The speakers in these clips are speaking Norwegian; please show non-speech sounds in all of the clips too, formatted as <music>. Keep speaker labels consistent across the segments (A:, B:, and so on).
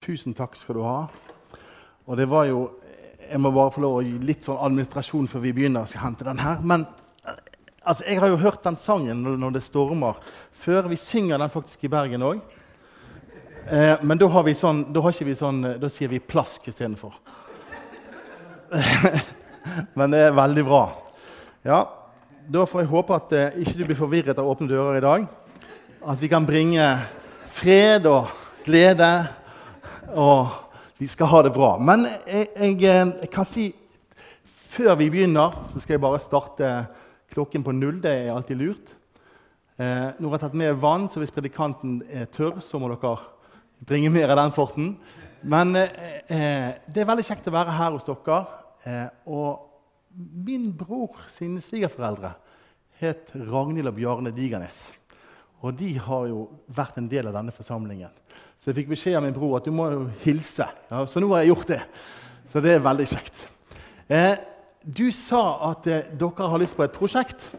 A: Tusen takk skal du ha. Og det var jo Jeg må bare få lov å gi litt sånn administrasjon før vi begynner. Skal hente den her. Men eh, altså, jeg har jo hørt den sangen når, det stormer, før. Vi synger den faktisk i Bergen òg. Eh, men da har, vi sånn, da har ikke vi sånn Da sier vi plask istedenfor. <laughs> men det er veldig bra. Ja, Da får jeg håpe at eh, ikke du blir forvirret av åpne dører i dag. At vi kan bringe fred og glede og vi skal ha det bra. Men jeg, jeg, eh, jeg, kan si før vi begynner, så skal jeg bare starte klokken på null. Det er alltid lurt. Eh, nå har jeg tatt med vann, så hvis predikanten er tørr, så må dere bringe mer av den sorten. Men eh, eh, det er veldig kjekt å være her hos dere. Eh, og min bror sine svigerforeldre het Ragnhild og Bjarne Digernes. Og de har jo vært en del av denne forsamlingen. Så jeg fikk beskjed av min bror at du må jo hilse. Ja, så nå har jeg gjort det. Så det er veldig kjekt. Eh, du sa at eh, dere har lyst på et prosjekt.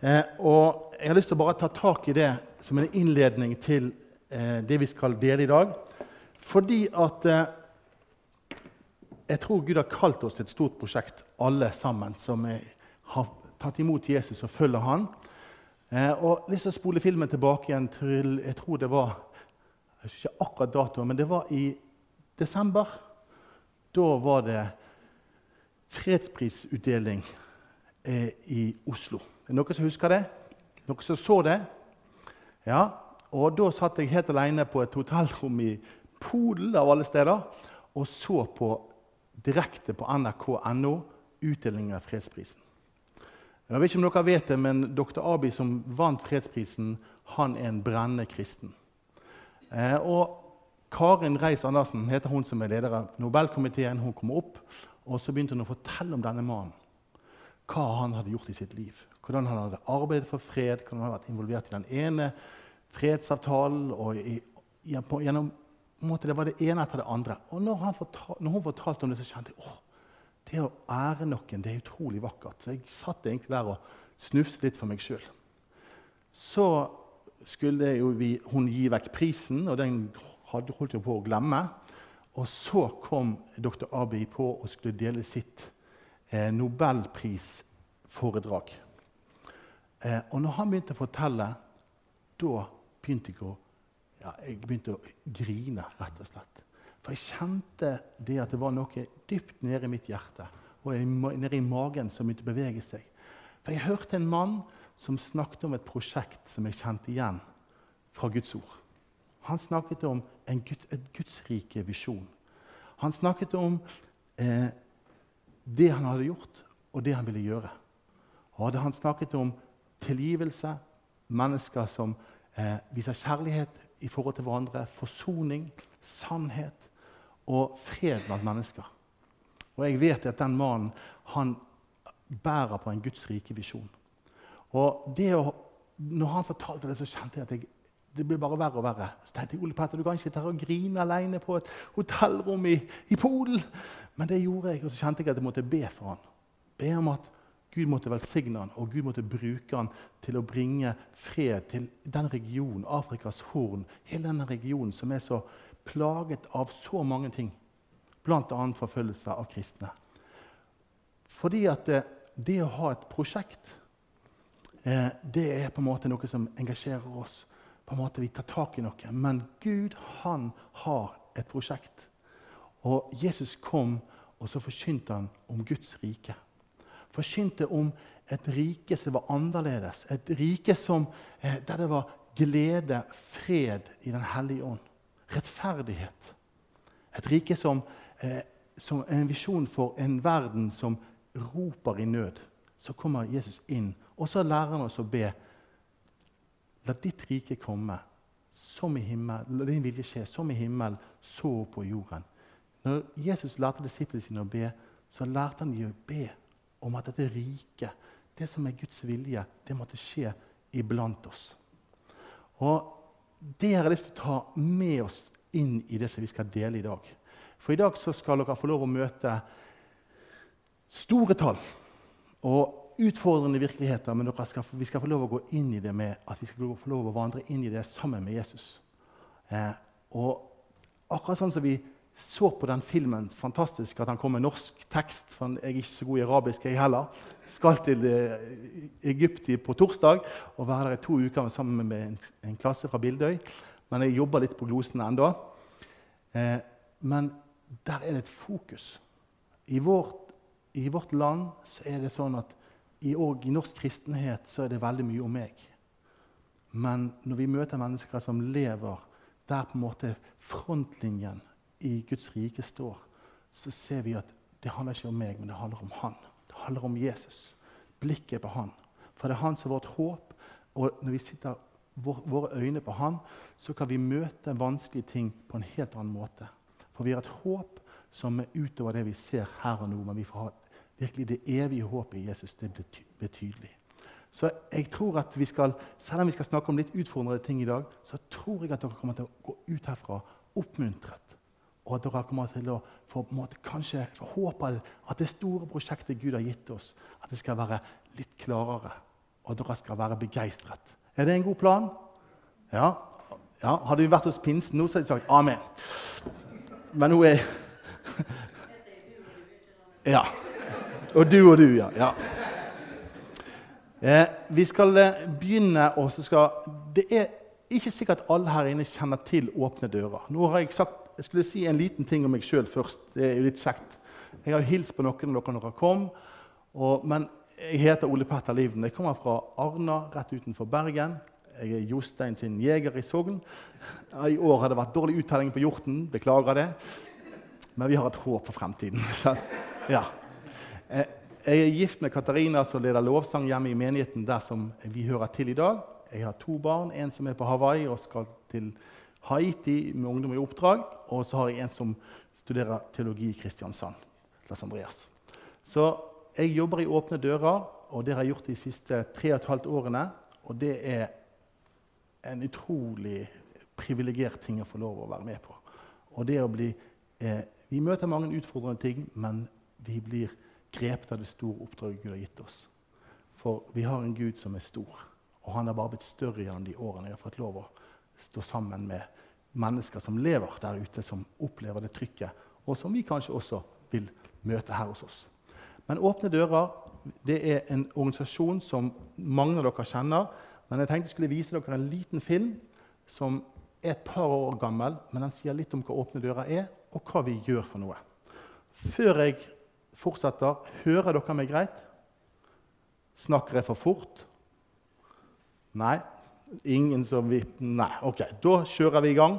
A: Eh, og jeg har lyst til å bare ta tak i det som en innledning til eh, det vi skal dele i dag. Fordi at eh, jeg tror Gud har kalt oss til et stort prosjekt, alle sammen som har tatt imot Jesus og følger han. Eh, og lyst til å spole filmen tilbake igjen til jeg tror det var jeg ikke akkurat datoen, men det var i desember. Da var det fredsprisutdeling eh, i Oslo. Er det noen som husker det? Noen som så det? Ja, og Da satt jeg helt alene på et hotellrom i Polen av alle steder og så på direkte på nrk.no utdelingen av fredsprisen. Jeg vet ikke om dere vet det, men Dr. Abi, som vant fredsprisen, han er en brennende kristen. Eh, og Karin Reis-Andersen heter hun som er leder av Nobelkomiteen. Hun kom opp, og så begynte hun å fortelle om denne mannen. Hva han hadde gjort i sitt liv. Hvordan han hadde arbeidet for fred, hvordan han hadde vært involvert i den ene fredsavtalen. og i, gjennom, måte, Det var det ene etter det andre. Og når, fortal, når hun fortalte om det, så kjente jeg åh, det å ære noen det er utrolig vakkert. Så jeg satt egentlig der og snufset litt for meg sjøl. Så skulle vi, hun gi vekk prisen, og den hadde holdt hun på å glemme. Og så kom dr. Abiy på og skulle dele sitt eh, nobelprisforedrag. Eh, og når han begynte å fortelle, da begynte jeg å, ja, jeg begynte å grine, rett og slett. For jeg kjente det at det var noe dypt nede i mitt hjerte og nede i magen som begynte å bevege seg. For jeg hørte en mann som snakket om et prosjekt som jeg kjente igjen fra Guds ord. Han snakket om en Gud, et gudsrike visjon. Han snakket om eh, det han hadde gjort, og det han ville gjøre. Og Han snakket om tilgivelse, mennesker som eh, viser kjærlighet i forhold til hverandre, forsoning, sannhet og fred blant mennesker. Og jeg vet at den mannen han bærer på en Guds rike visjon. Og å, når han fortalte det, så kjente jeg at jeg, det ble bare verre og verre. Så tenkte jeg Ole Petter, du kan ikke sitte her og grine alene på et hotellrom i, i Polen. Men det gjorde jeg, og så kjente jeg at jeg måtte be for han. Be om at Gud måtte velsigne han, og Gud måtte bruke han til å bringe fred til den regionen, Afrikas Horn, hele denne regionen som er så plaget av så mange ting, bl.a. forfølgelse av kristne. Fordi at det, det å ha et prosjekt eh, det er på en måte noe som engasjerer oss. På en måte Vi tar tak i noe. Men Gud han har et prosjekt. Og Jesus kom, og så forkynte han om Guds rike. Forkynte om et rike som var annerledes. Et rike som, eh, der det var glede, fred i Den hellige ånd. Rettferdighet. Et rike som, eh, som en visjon for en verden som roper i nød. Så kommer Jesus inn og så lærer han oss å be. La ditt rike komme, som i himmel, la din vilje skje, som i himmel, så på jorden. Når Jesus lærte disiplene sine å be, så lærte han dem å be om at dette riket, det som er Guds vilje, det måtte skje iblant oss. Og Det har jeg lyst til å ta med oss inn i det som vi skal dele i dag. For i dag skal dere få lov å møte store tall. Og utfordrende virkeligheter, men skal, vi skal få lov å gå inn i det med at vi skal få lov å vandre inn i det sammen med Jesus. Eh, og Akkurat sånn som vi så på den filmen. Fantastisk at han kom med norsk tekst. for Jeg er ikke så god i arabisk, jeg heller. Skal til eh, Egypt på torsdag og være der i to uker sammen med en, en klasse fra Bildøy. Men jeg jobber litt på glosene ennå. Eh, men der er det et fokus. I vårt, I vårt, land så er det sånn at i, i norsk kristenhet så er det veldig mye om meg. Men når vi møter mennesker som lever der på en måte frontlinjen i Guds rike står, så ser vi at det handler ikke om meg, men det handler om Han. Det handler om Jesus. Blikket på Han. For det er Han som er vårt håp. Og når vi sitter våre øyne på Han, så kan vi møte vanskelige ting på en helt annen måte. For vi har et håp som er utover det vi ser her og nå. Men vi får ha virkelig det evige håpet i Jesus. Det blir tydelig. Så jeg tror at vi skal, Selv om vi skal snakke om litt utfordrende ting i dag, så tror jeg at dere kommer til å gå ut herfra oppmuntret og at dere kommer til å få måte, kanskje håpe at det store prosjektet Gud har gitt oss, at det skal være litt klarere, og at dere skal være begeistret. Er det en god plan? Ja. ja. Hadde vi vært hos pinsen nå, så hadde de sagt amen. Men nå er <laughs> Ja. Og du og du, ja. ja. Eh, vi skal eh, begynne og så skal, Det er ikke sikkert alle her inne kjenner til Åpne dører. Nå har jeg sagt jeg skulle si en liten ting om meg sjøl først. Det er jo litt kjekt. Jeg har hilst på noen når dere kom. Og, men jeg heter Ole Petter Livden. Jeg kommer fra Arna, rett utenfor Bergen. Jeg er Jostein sin jeger i Sogn. I år har det vært dårlig uttelling på hjorten. Beklager det. Men vi har et håp for fremtiden. <laughs> Så, ja. Eh, jeg er gift med Katarina, som leder lovsang hjemme i menigheten der som vi hører til i dag. Jeg har to barn. En som er på Hawaii og skal til Haiti med ungdom i oppdrag. Og så har jeg en som studerer teologi i Kristiansand. Lars Andreas. Så jeg jobber i Åpne dører, og det har jeg gjort de siste tre og et halvt årene. Og det er en utrolig privilegert ting å få lov å være med på. Og det å bli, eh, Vi møter mange utfordrende ting, men vi blir grepet av det store oppdraget Gud har gitt oss. For vi har en Gud som er stor, og han har bare blitt større gjennom de årene jeg har fått lov å stå sammen med mennesker som lever der ute, som opplever det trykket, og som vi kanskje også vil møte her hos oss. Men Åpne dører det er en organisasjon som mange av dere kjenner. Men jeg tenkte jeg skulle vise dere en liten film som er et par år gammel, men den sier litt om hva Åpne dører er, og hva vi gjør for noe. Før jeg fortsetter, hører dere meg greit? Snakker jeg for fort? Nei, Ingen som vil Nei, OK, da kjører vi i gang.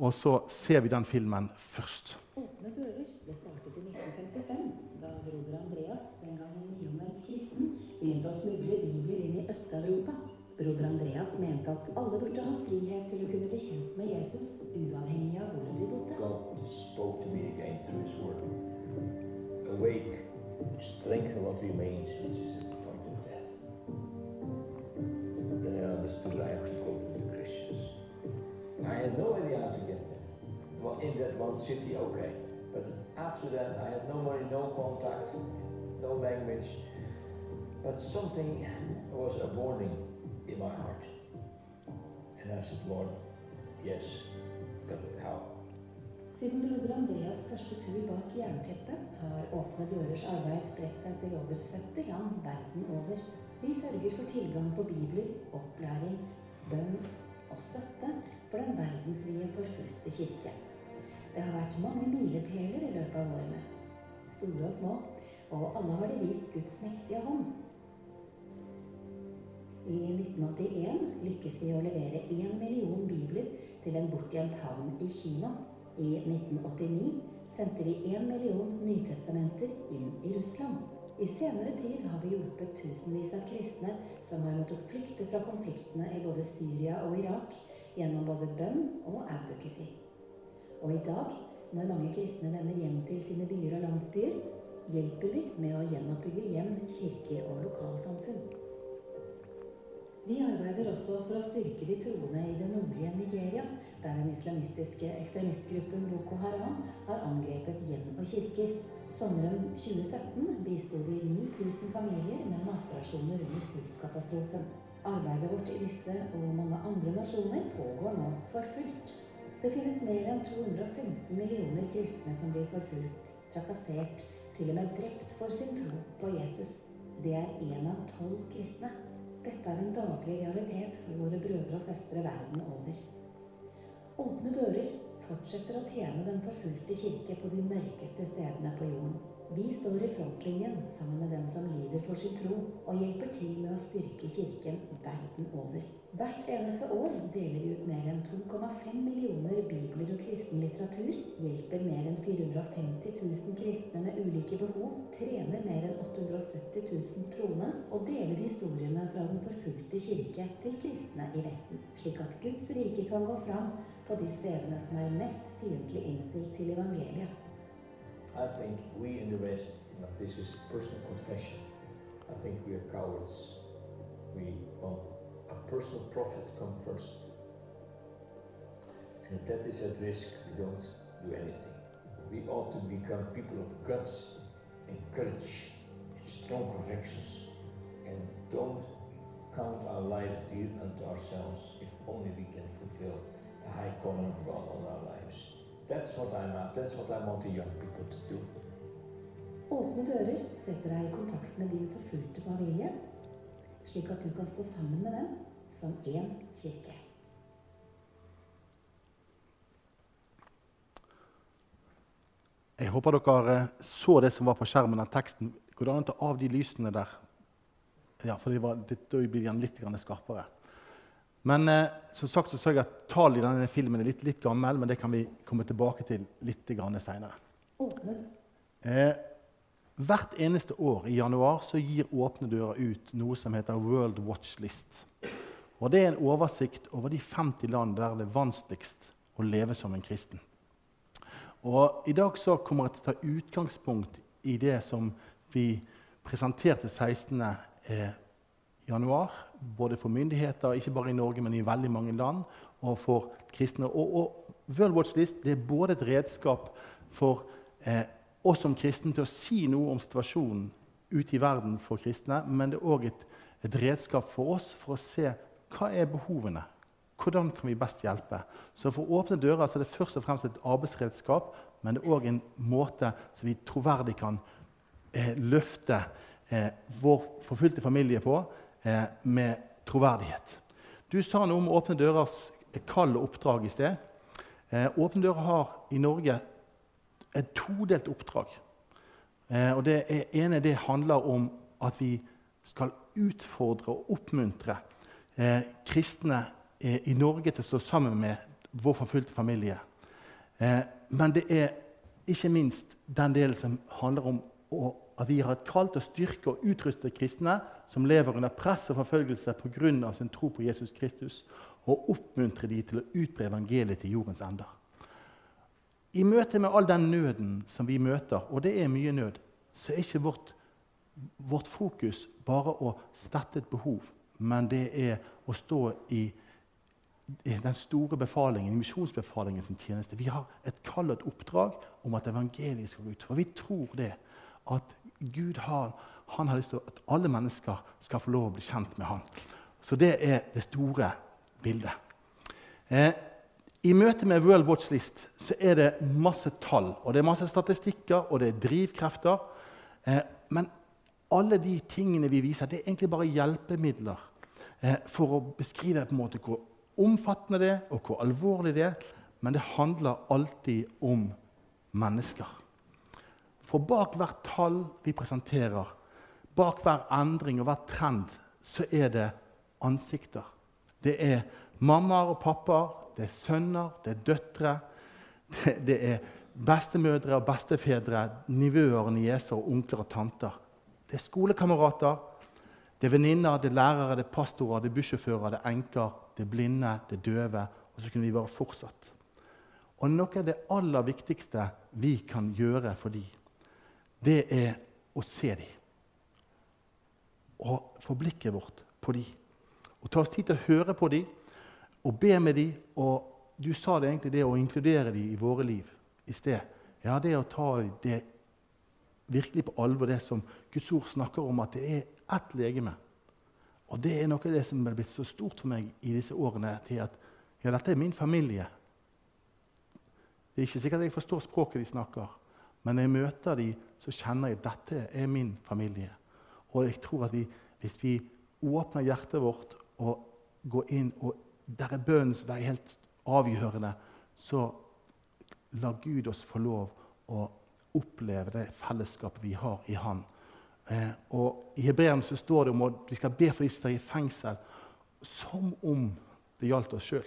A: Og så ser vi den filmen først.
B: Åpne dører ble startet i 1955, da broder Andreas, den gangen nyomvendt kristen, begynte å smugle bibler inn i Øst-Europa. Broder Andreas mente at alle burde ha frihet til å kunne bli kjent med Jesus, uavhengig av hvor de bodde.
C: God spoke to me again through his word. Awake, strengthen what remains, which understood I have to go to the Christians. I had no idea how to get there. Well, in that one city, okay. But after that, I had no money, no contacts, no language. But something was a warning in my heart. And I said, Lord, yes, but how?
B: Siden broder Andreas første tur bak jernteppet har Åpne dørers arbeid spredt seg til over 70 land verden over. Vi sørger for tilgang på bibler, opplæring, bønn og støtte for den verdensvide forfulgte kirke. Det har vært mange milepæler i løpet av årene. Store og små. Og alle har de vist Guds mektige hånd. I 1981 lykkes vi å levere én million bibler til en bortgjemt havn i Kina. I 1989 sendte vi én million nytestamenter inn i Russland. I senere tid har vi hjulpet tusenvis av kristne som har måttet flykte fra konfliktene i både Syria og Irak, gjennom både bønn og advocacy. Og i dag, når mange kristne vender hjem til sine byer og landsbyer, hjelper vi med å gjenoppbygge hjem, kirker og lokalsamfunn. Vi arbeider også for å styrke de troende i det nordlige Nigeria, der den islamistiske ekstremistgruppen Boko Haram har angrepet hjem og kirker. Sommeren 2017 bisto vi 9000 familier med matrasjoner under sultkatastrofen. Arbeidet vårt i disse og mange andre nasjoner pågår nå for fullt. Det finnes mer enn 215 millioner kristne som blir forfulgt, trakassert, til og med drept for sin tro på Jesus. Det er én av tolv kristne. Dette er en daglig realitet for våre brødre og søstre verden over. Åpne dører fortsetter å tjene den forfulgte kirke på de mørkeste stedene på jorden. Vi står i frontlinjen sammen med dem som lider for sin tro, og hjelper til med å styrke kirken verden over. Hvert eneste år deler vi ut mer enn 2,5 millioner bibler og kristen litteratur, hjelper mer enn 450 000 kristne med ulike behov, trener mer enn 870 000 troende og deler historiene fra den forfulgte kirke til kristne i Vesten, slik at Guds rike kan gå fram på de stedene som er mest fiendtlig innstilt til evangeliet.
C: I think we in the West, this is personal confession. I think we are cowards. We want a personal profit come first. And if that is at risk, we don't do anything. We ought to become people of guts and courage and strong convictions and don't count our lives dear unto ourselves if only we can fulfill the call on God on our lives. That's what I'm at. That's what I want the young people to do.
B: Åpne dører setter deg i kontakt med din forfulgte familie, slik at du kan stå sammen med dem som én kirke.
A: Jeg håper dere så det som var på skjermen, av teksten. Går det an å ta av de lysene der? Ja, for det var, det, da blir den litt skarpere. Men eh, som sagt så så jeg at tallet i denne filmen er litt, litt gammel, men det kan vi komme tilbake til litt seinere. Eh, hvert eneste år i januar så gir Åpne dører ut noe som heter World Watch List. Og Det er en oversikt over de 50 land der det er vanskeligst å leve som en kristen. Og I dag så kommer jeg til å ta utgangspunkt i det som vi presenterte 16. Eh, januar, både for myndigheter, ikke bare i Norge, men i veldig mange land, og for kristne. Og, og World Watch List er både et redskap for eh, oss som kristne til å si noe om situasjonen ute i verden for kristne, men det er òg et, et, redskap for oss for å se hva er behovene Hvordan kan vi best hjelpe? Så For åpne dører er det først og fremst et arbeidsredskap, men det er òg en måte som vi troverdig kan eh, løfte eh, vår forfulgte familie på eh, med troverdighet. Du sa noe om Åpne dørers kall og oppdrag i sted. Eh, åpne dører har i Norge et todelt oppdrag. Eh, og Det ene det handler om at vi skal utfordre og oppmuntre eh, kristne eh, i Norge til å stå sammen med vår forfulgte familie. Eh, men det er ikke minst den delen som handler om å, at vi har et kall til å styrke og utruste kristne som lever under press og forfølgelse pga. sin tro på Jesus Kristus, og oppmuntre dem til å utbre evangeliet til jordens ender. I møte med all den nøden som vi møter, og det er mye nød, så er ikke vårt, vårt fokus bare å stette et behov, men det er å stå i den store befalingen, misjonsbefalingen sin tjeneste. Vi har et kall og et oppdrag om at evangeliet skal ut. For vi tror det at Gud har, han har lyst til at alle mennesker skal få lov å bli kjent med han. Så det er det store bildet. Eh, i møte med World Watch List så er det masse tall og det er masse statistikker og det er drivkrefter. Eh, men alle de tingene vi viser, det er egentlig bare hjelpemidler eh, for å beskrive på en måte hvor omfattende det er, og hvor alvorlig det er. Men det handler alltid om mennesker. For bak hvert tall vi presenterer, bak hver endring og hver trend, så er det ansikter. Det er mammaer og pappaer det er sønner, det er døtre, det, det er bestemødre og bestefedre, nivøer, nieser og onkler og tanter. Det er skolekamerater, det er venninner, det er lærere, det er pastorer, det er bussjåfører, det er enker, det er blinde, det er døve. Og så kunne vi bare fortsatt. Og noe av det aller viktigste vi kan gjøre for dem, det er å se dem. Og få blikket vårt på dem. Og ta oss tid til å høre på dem og be med dem. Og du sa det egentlig det å inkludere dem i våre liv i sted. Ja, det å ta det virkelig på alvor, det som Guds ord snakker om, at det er ett legeme. Og det er noe av det som er blitt så stort for meg i disse årene, til at ja, dette er min familie. Det er ikke sikkert jeg forstår språket de snakker, men når jeg møter dem, så kjenner jeg at dette er min familie. Og jeg tror at vi, hvis vi åpner hjertet vårt og går inn, og der er bønnens vei helt avgjørende, så lar Gud oss få lov å oppleve det fellesskapet vi har i Han. Eh, og I Hebreerne så står det om at vi skal be for de som er i fengsel, som om det gjaldt oss sjøl.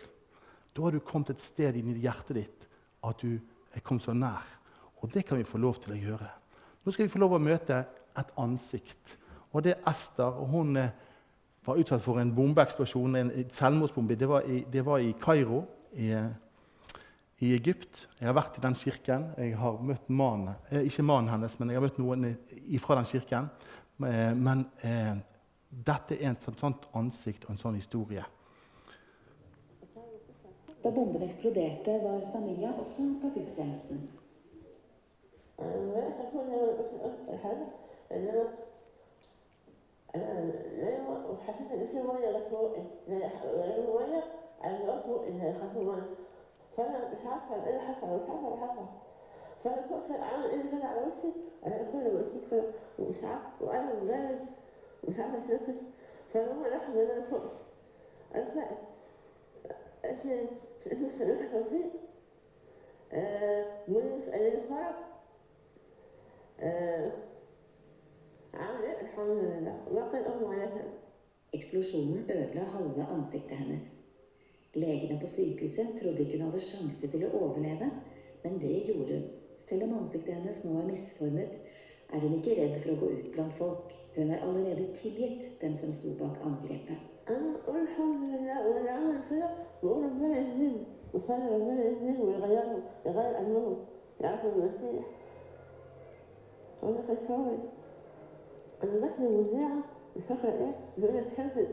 A: Da har du kommet et sted inn i hjertet ditt at du er kommet så nær. Og det kan vi få lov til å gjøre. Nå skal vi få lov å møte et ansikt. Og det er Ester. og Hun eh, var utsatt for en bombeeksplosjon, en selvmordsbombe. Det var i, det var i Kairo i, i, Egypt. Jeg har vært i den kirken. Jeg har møtt mannen, eh, ikke mannen hennes, men jeg har møtt noen fra den kirken. Eh, men eh, dette er et sånt ansikt og en sånn historie.
B: Da bomben eksploderte, var Samia også på gudstjenesten. أنا وحسيت إن في مية لفوق يعني مية يعني قلت إن خفوا فأنا مش عارفة إيه اللي حصل مش عارفة اللي حصل فأنا كنت أعمل إيه كده على وشي أنا كل ما كنت وإسعاف وألم جامد مش عارفة أتنفس فلما لحظة إن أنا فقت أنا فقت اسمي اسمي سميح توفيق آه منيس أليل فرج آه Ja, alhamdulillah. Eksplosjonen ødela halve ansiktet hennes. Legene på sykehuset trodde ikke hun hadde sjanse til å overleve, men det gjorde hun. Selv om ansiktet hennes nå er misformet, er hun ikke redd for å gå ut blant folk. Hun har allerede tilgitt dem som sto bak angrepet. Ja, المذيعه مش فاكره إيه بيقول لك تحب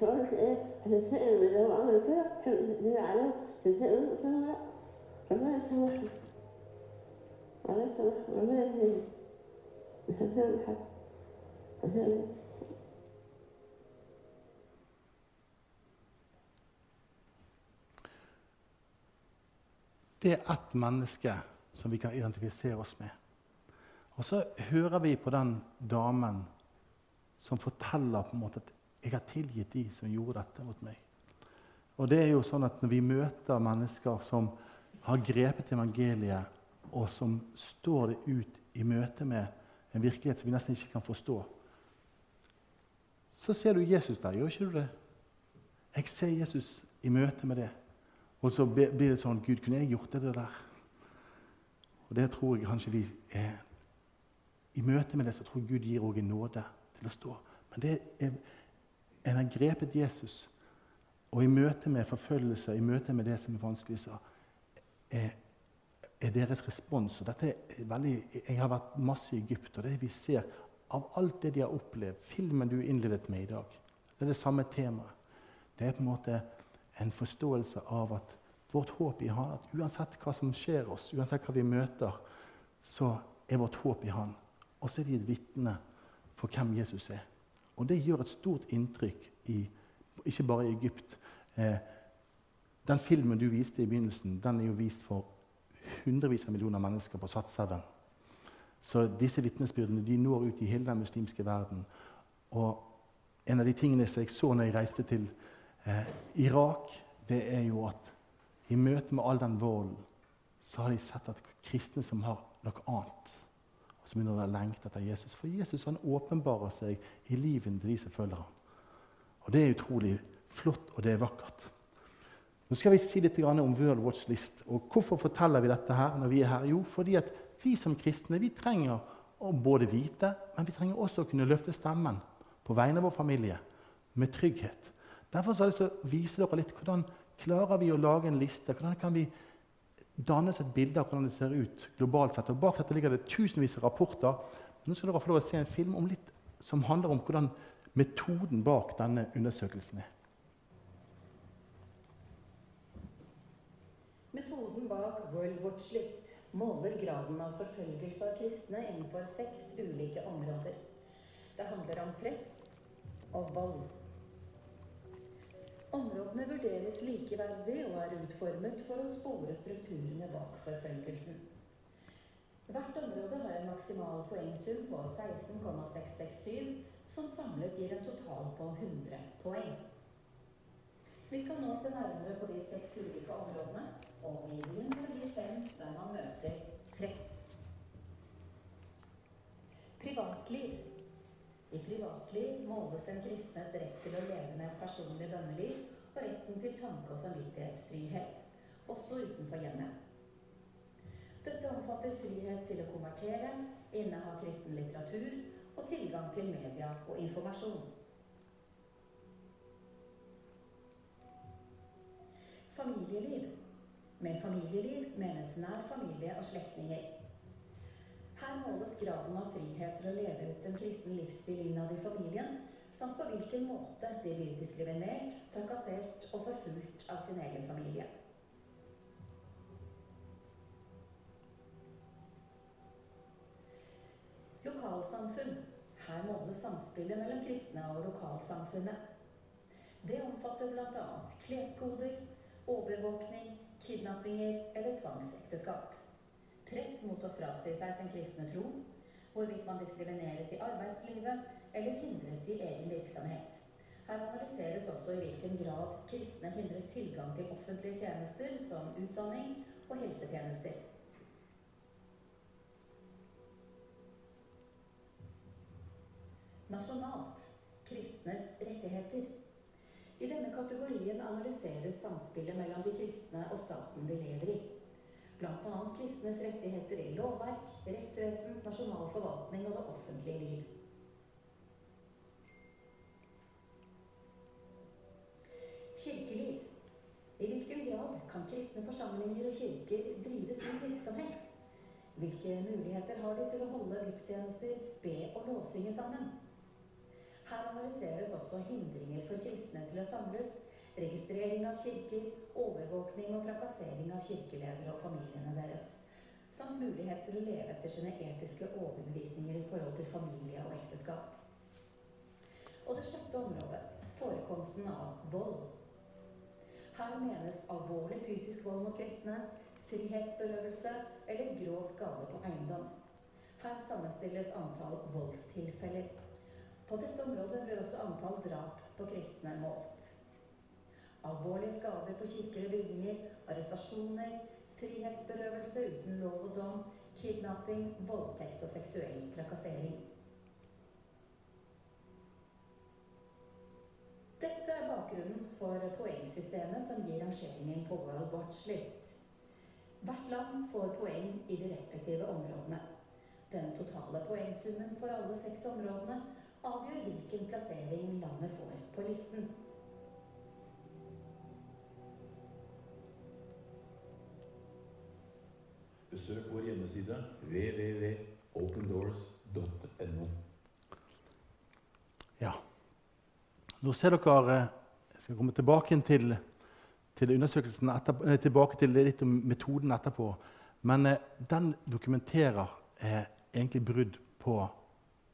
B: شعورك إيه هتنتقم اللي هو عمل كده تزيد عليه تنتقم قلت له لأ؟ ربنا يسامحني ربنا يسامحني ربنا يهديني مش هنتقم حد. هنتقم
A: Det er ett menneske som vi kan identifisere oss med. Og så hører vi på den damen som forteller på en måte at 'jeg har tilgitt de som gjorde dette mot meg'. Og det er jo sånn at Når vi møter mennesker som har grepet evangeliet, og som står det ut i møte med en virkelighet som vi nesten ikke kan forstå, så ser du Jesus der, gjør ikke du det? Jeg ser Jesus i møte med det. Og så blir det sånn Gud, kunne jeg gjort det der? Og det tror jeg kanskje vi er i møte med det så tror jeg Gud gir også en nåde til å stå. Men det er, en har grepet Jesus, og i møte med forfølgelse, i møte med det som er vanskelig, så er, er deres respons og dette er veldig, Jeg har vært masse i Egypt, og det vi ser av alt det de har opplevd Filmen du innledet med i dag, det er det samme temaet. Det er på en måte en forståelse av at vårt håp i Han at uansett hva som skjer oss, uansett hva vi møter, så er vårt håp i Han. Og så er de et vitne for hvem Jesus er. Og det gjør et stort inntrykk, i, ikke bare i Egypt. Eh, den filmen du viste i begynnelsen, den er jo vist for hundrevis av millioner mennesker på Sat7. Så disse vitnesbyrdene de når ut i hele den muslimske verden. Og en av de tingene jeg så når jeg reiste til eh, Irak, det er jo at i møte med all den volden, så har de sett at kristne som har noe annet så begynner å lengte etter Jesus. For Jesus han åpenbarer seg i livet til de som følger ham. Og Det er utrolig flott, og det er vakkert. Nå skal vi si litt om World Watch List. Og Hvorfor forteller vi dette her når vi er her? Jo, fordi at vi som kristne vi trenger å både vite, men vi trenger også å kunne løfte stemmen på vegne av vår familie med trygghet. Derfor har jeg lyst til å vise dere litt hvordan klarer vi å lage en liste. Hvordan kan vi dannes et bilde av hvordan det ser ut globalt sett. Og Bak dette ligger det tusenvis av rapporter. Nå skal dere få lov å se en film litt, som handler om hvordan metoden bak denne undersøkelsen er.
B: Metoden bak World Watch List måler graden av forfølgelse av kristne innenfor seks ulike områder. Det handler om press og vold. Områdene vurderes likeverdig og er utformet for å spore strukturene bak forfølgelsen. Hvert område har en maksimal poengsum på 16,667, som samlet gir en total på 100 poeng. Vi skal nå se nærmere på de seks ulike områdene, og begynner med de fem der man møter press. Privatliv. I privatliv måles den kristnes rett til å leve med et personlig bønneliv og retten til tanke- og samvittighetsfrihet, også utenfor hjemmet. Dette omfatter frihet til å konvertere, inneha kristen litteratur og tilgang til media og informasjon. Familieliv. Med familieliv menes nær familie og slektninger. Her måles graden av frihet til å leve ut en kristen livsstil innad i familien, samt på hvilken måte de blir diskriminert, trakassert og forfulgt av sin egen familie. Lokalsamfunn. Her måles samspillet mellom kristne og lokalsamfunnet. Det omfatter bl.a. kleskoder, overvåkning, kidnappinger eller tvangsekteskap. Press mot å frasi seg sin kristne tro, hvorvidt man diskrimineres i arbeidslivet eller hindres i egen virksomhet. Her analyseres også i hvilken grad kristne hindres tilgang til offentlige tjenester som utdanning og helsetjenester. Nasjonalt kristnes rettigheter. I denne kategorien analyseres samspillet mellom de kristne og staten de lever i. Bl.a. kristnes rettigheter i lovverk, rettsvesen, nasjonal forvaltning og det offentlige liv. Kirkeliv. I hvilken grad kan kristne forsamlinger og kirker drive sin virksomhet? Hvilke muligheter har de til å holde gudstjenester, be og lovsynge sammen? Her analyseres også hindringer for kristne til å samles, registrering av kirker, overvåkning og trakassering av kirkeledere og familiene deres, samt mulighet til å leve etter sine etiske overbevisninger i forhold til familie og ekteskap. Og det sjette området forekomsten av vold. Her menes alvorlig fysisk vold mot kristne, frihetsberøvelse eller grov skade på eiendom. Her sammenstilles antall voldstilfeller. På dette området blir også antall drap på kristne målt. Alvorlige skader på kirker og bygninger, arrestasjoner, frihetsberøvelse uten lov og dom, kidnapping, voldtekt og seksuell trakassering. Dette er bakgrunnen for poengsystemet som gir rangeringen på World Watch List. Hvert land får poeng i de respektive områdene. Den totale poengsummen for alle seks områdene avgjør hvilken plassering landet får på listen.
D: Besøk vår hjemmeside www.opendoors.no.
A: Ja. Nå ser dere Jeg skal komme tilbake til, til undersøkelsen etterpå, nei, tilbake til litt om metoden etterpå. Men eh, den dokumenterer eh, egentlig brudd på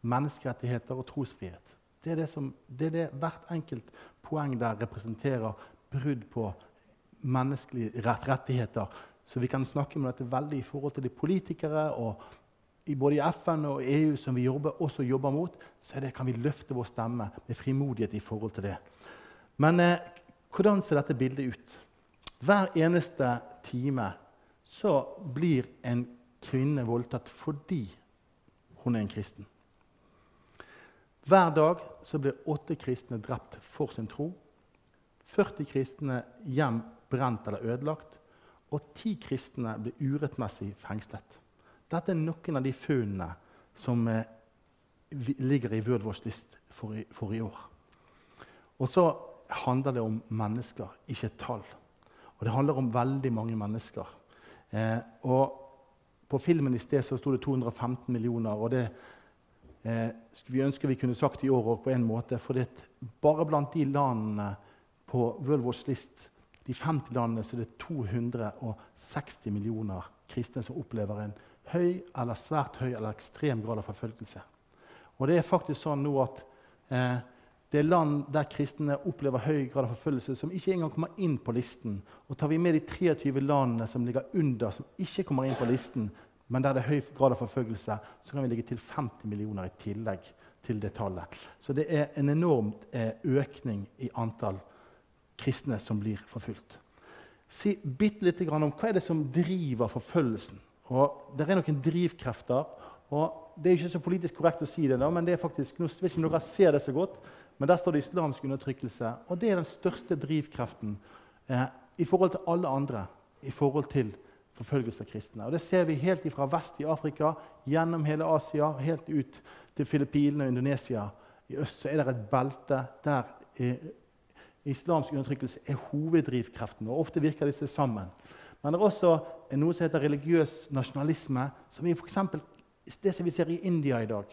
A: menneskerettigheter og trosfrihet. Det er det, som, det er det hvert enkelt poeng der representerer brudd på menneskelige rettigheter. Så vi kan snakke om dette veldig i forhold til de politikere og både i FN og EU som vi jobber, også jobber mot, så det, kan vi løfte vår stemme med frimodighet i forhold til det. Men eh, hvordan ser dette bildet ut? Hver eneste time så blir en kvinne voldtatt fordi hun er en kristen. Hver dag så blir åtte kristne drept for sin tro. 40 kristne hjem brent eller ødelagt. Og ti kristne ble urettmessig fengslet. Dette er noen av de funnene som eh, ligger i World Watch List for i, for i år. Og så handler det om mennesker, ikke tall. Og det handler om veldig mange mennesker. Eh, og på filmen i sted så sto det 215 millioner. og det eh, skulle vi ønske vi kunne sagt i år òg på en måte. For det, bare blant de landene på World Watch List, de 50 landene, er det 260 millioner kristne som opplever en høy eller svært høy eller ekstrem grad av forfølgelse. Og det er faktisk sånn nå at eh, det er land der kristne opplever høy grad av forfølgelse, som ikke engang kommer inn på listen. Og tar vi med de 23 landene som ligger under, som ikke kommer inn på listen, men der det er høy grad av forfølgelse, så kan vi ligge til 50 millioner i tillegg til det tallet. Så det er en enorm eh, økning i antall kristne som blir forfulgt. Si bitte litt om hva er det som driver forfølgelsen. Og Det er noen drivkrefter. og Det er ikke så politisk korrekt å si det, da, men det er faktisk, nå vet ikke dere ser det så godt, men der står det islamsk undertrykkelse. Og det er den største drivkreften eh, i forhold til alle andre i forhold til forfølgelse av kristne. Og Det ser vi helt fra vest i Afrika, gjennom hele Asia, helt ut til Filippinene og Indonesia. I øst så er det et belte der eh, islamsk undertrykkelse er hoveddrivkreften. og Ofte virker disse sammen. Men det er også noe som heter religiøs nasjonalisme, som er for det som vi ser i India i dag.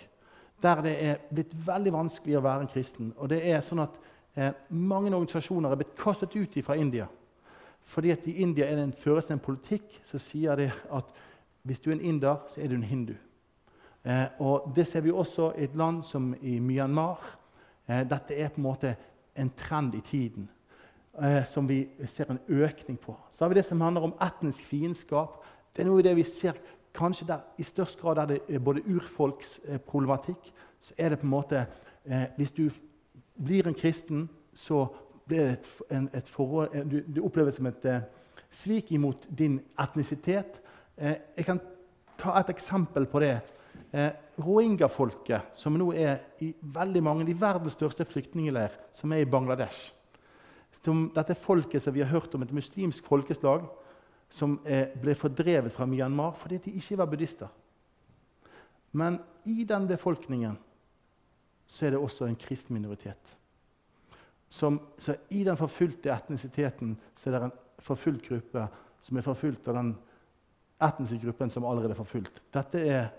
A: Der det er blitt veldig vanskelig å være en kristen. Og det er sånn at eh, Mange organisasjoner er blitt kastet ut fra India. Fordi at I India er det en, føres det en politikk som sier det at hvis du er en inder, så er du en hindu. Eh, og Det ser vi også i et land som i Myanmar. Eh, dette er på en måte en trend i tiden eh, som vi ser en økning på. Så har vi det som handler om etnisk fiendskap. Det er noe i det vi ser kanskje der i størst grad der det er både urfolksproblematikk, så er det på en måte eh, Hvis du blir en kristen, så blir det et, en, et forhold, du, du, oppleves som et eh, svik imot din etnisitet. Eh, jeg kan ta et eksempel på det. Eh, Rohingya-folket, som nå er i veldig mange, de verdens største flyktningleir, som er i Bangladesh. Som dette folket som vi har hørt om, et muslimsk folkeslag som eh, ble fordrevet fra Myanmar fordi de ikke var buddhister. Men i den befolkningen så er det også en kristen minoritet. Som, så I den forfulgte etnisiteten så er det en forfulgt gruppe som er forfulgt av den etniske gruppen som allerede er forfulgt. Dette er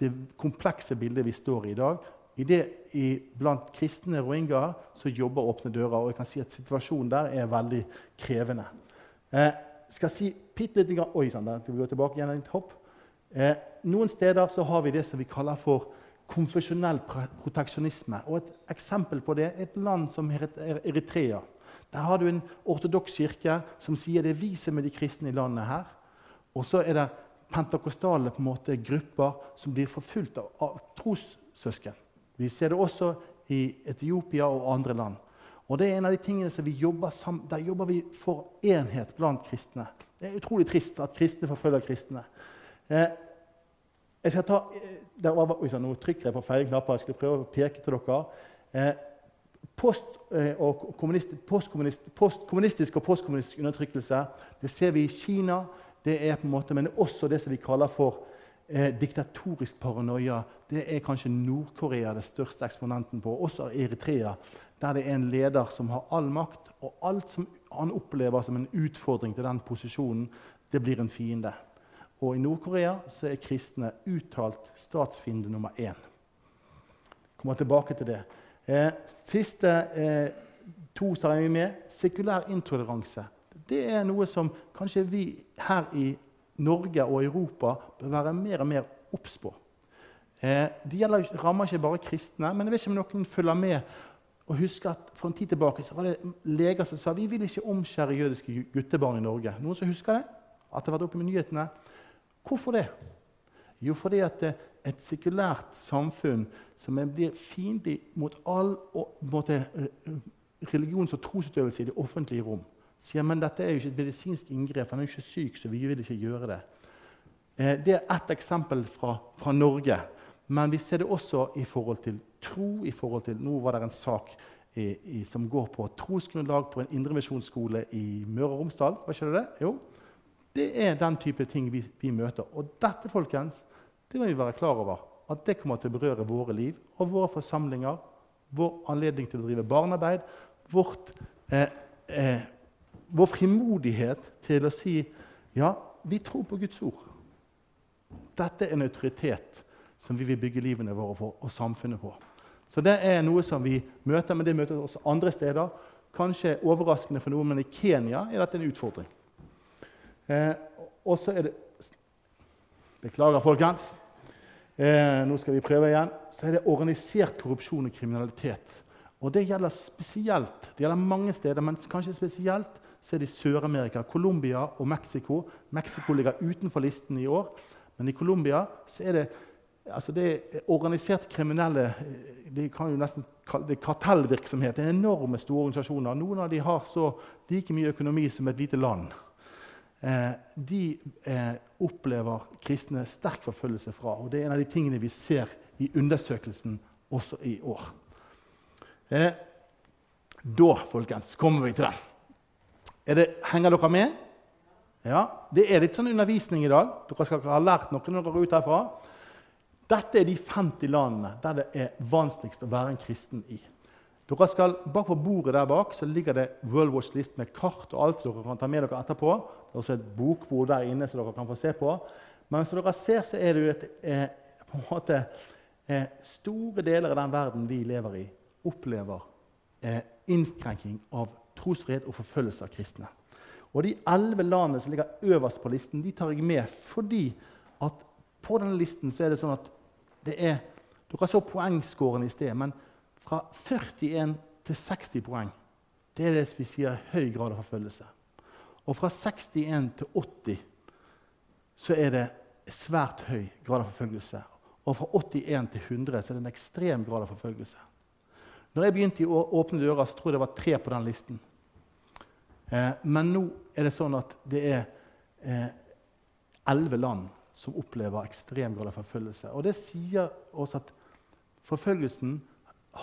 A: det komplekse bildet vi står i i dag. I det, i, blant kristne rohingyaer så jobber Åpne dører. og jeg kan si at Situasjonen der er veldig krevende. Eh, skal si bitte litt Oi sann, vi går tilbake igjen et hopp. Eh, noen steder så har vi det som vi kaller for konfesjonell proteksjonisme. Og Et eksempel på det er et land som Eritrea. Der har du en ortodoks kirke som sier det er vi som er de kristne i landet her. Og så er det pentakostale på en måte, grupper som blir forfulgt av, av trossøsken. Vi ser det også i Etiopia og andre land. Og det er en av de tingene som vi jobber sammen, Der jobber vi for enhet blant kristne. Det er utrolig trist at kristne forfølger kristne. Eh, jeg skal ta, eh, var, oi, nå trykker jeg på feil knapper. Jeg skulle prøve å peke til dere. Eh, post, eh, og kommunist, postkommunist, postkommunistisk og postkommunistisk undertrykkelse det ser vi i Kina, det er på en måte, men også det som vi kaller for eh, diktatorisk paranoia. Det er kanskje Nord-Korea det største eksponenten på, også Eritrea. Der det er en leder som har all makt, og alt som han opplever som en utfordring til den posisjonen, det blir en fiende. Og i Nord-Korea så er kristne uttalt statsfiende nummer én. Kommer tilbake til det. Eh, siste eh, to tar jeg med. Sekulær intoleranse det er noe som kanskje vi her i Norge og Europa bør være mer og mer obs på. Eh, det gjelder, rammer ikke bare kristne, men jeg vet ikke om noen følger med og husker at For en tid tilbake så var det leger som sa vi vil ikke omskjære jødiske guttebarn i Norge. Noen som husker det? At det har vært oppe med nyhetene? Hvorfor det? Jo, fordi at eh, et sekulært samfunn som blir fiendtlig mot all måte, eh, religions- og trosutøvelse i det offentlige rom sier men dette er jo ikke et medisinsk inngrep, han er jo ikke syk, så vi vil ikke gjøre det. Eh, det er ett eksempel fra, fra, Norge. Men vi ser det også i forhold til tro. i forhold til, Nå var det en sak i, i, som går på trosgrunnlag på en indremisjonsskole i Møre og Romsdal. Hva skjer det? Jo, det er den type ting vi, vi, møter. Og dette folkens, det må vi være klar over. At det kommer til å berøre våre liv og våre forsamlinger. Vår anledning til å drive barnearbeid. Vårt eh, eh, vår frimodighet til å si ja, vi tror på Guds ord. Dette er en autoritet som vi vil bygge livene våre på, og samfunnet på. Så Det er noe som vi møter, men det møter også andre steder. Kanskje overraskende for noen, men i Kenya er dette en utfordring. Eh, og så er det Beklager, folkens. Eh, nå skal vi prøve igjen. Så er det organisert korrupsjon og kriminalitet. Og det gjelder spesielt, det gjelder mange steder, men kanskje spesielt så er det i Sør-Amerika. Colombia og Mexico. Mexico ligger utenfor listen i år. Men i Colombia er det altså det er organiserte kriminelle de kan jo nesten kalle det kartellvirksomhet. Det er enorme store organisasjoner. Noen av dem har så like mye økonomi som et lite land. Eh, de eh, opplever kristne sterk forfølgelse fra. og Det er en av de tingene vi ser i undersøkelsen også i år. Eh, da folkens, kommer vi til den. Det, henger dere med? Ja, Det er litt sånn undervisning i dag. Dere skal ha lært noe når dere går ut herfra. Dette er de 50 landene der det er vanskeligst å være en kristen i. Dere skal, bak på bordet der bak så ligger det World Watch List med kart og alt som dere kan ta med dere etterpå. Det er også et bokbord der inne som dere kan få se på. Men som dere ser, så er det jo et, eh, på en måte, eh, store deler av den verden vi lever i, opplever eh, innskrenking av trosfrihet og forfølgelse av kristne. Og De elleve landene som ligger øverst på listen, de tar jeg med fordi at på denne listen så er det sånn at det er Dere så poengskårene i sted, men fra 41 til 60 poeng det er det vi sier høy grad av forfølgelse. Og fra 61 til 80 så er det svært høy grad av forfølgelse. Og fra 81 til 100 så er det en ekstrem grad av forfølgelse. Når jeg begynte i Åpne dører, så tror jeg det var tre på den listen. Eh, men nå er det sånn at det er eh, elleve land som opplever ekstrem grad av forfølgelse. Og det sier oss at forfølgelsen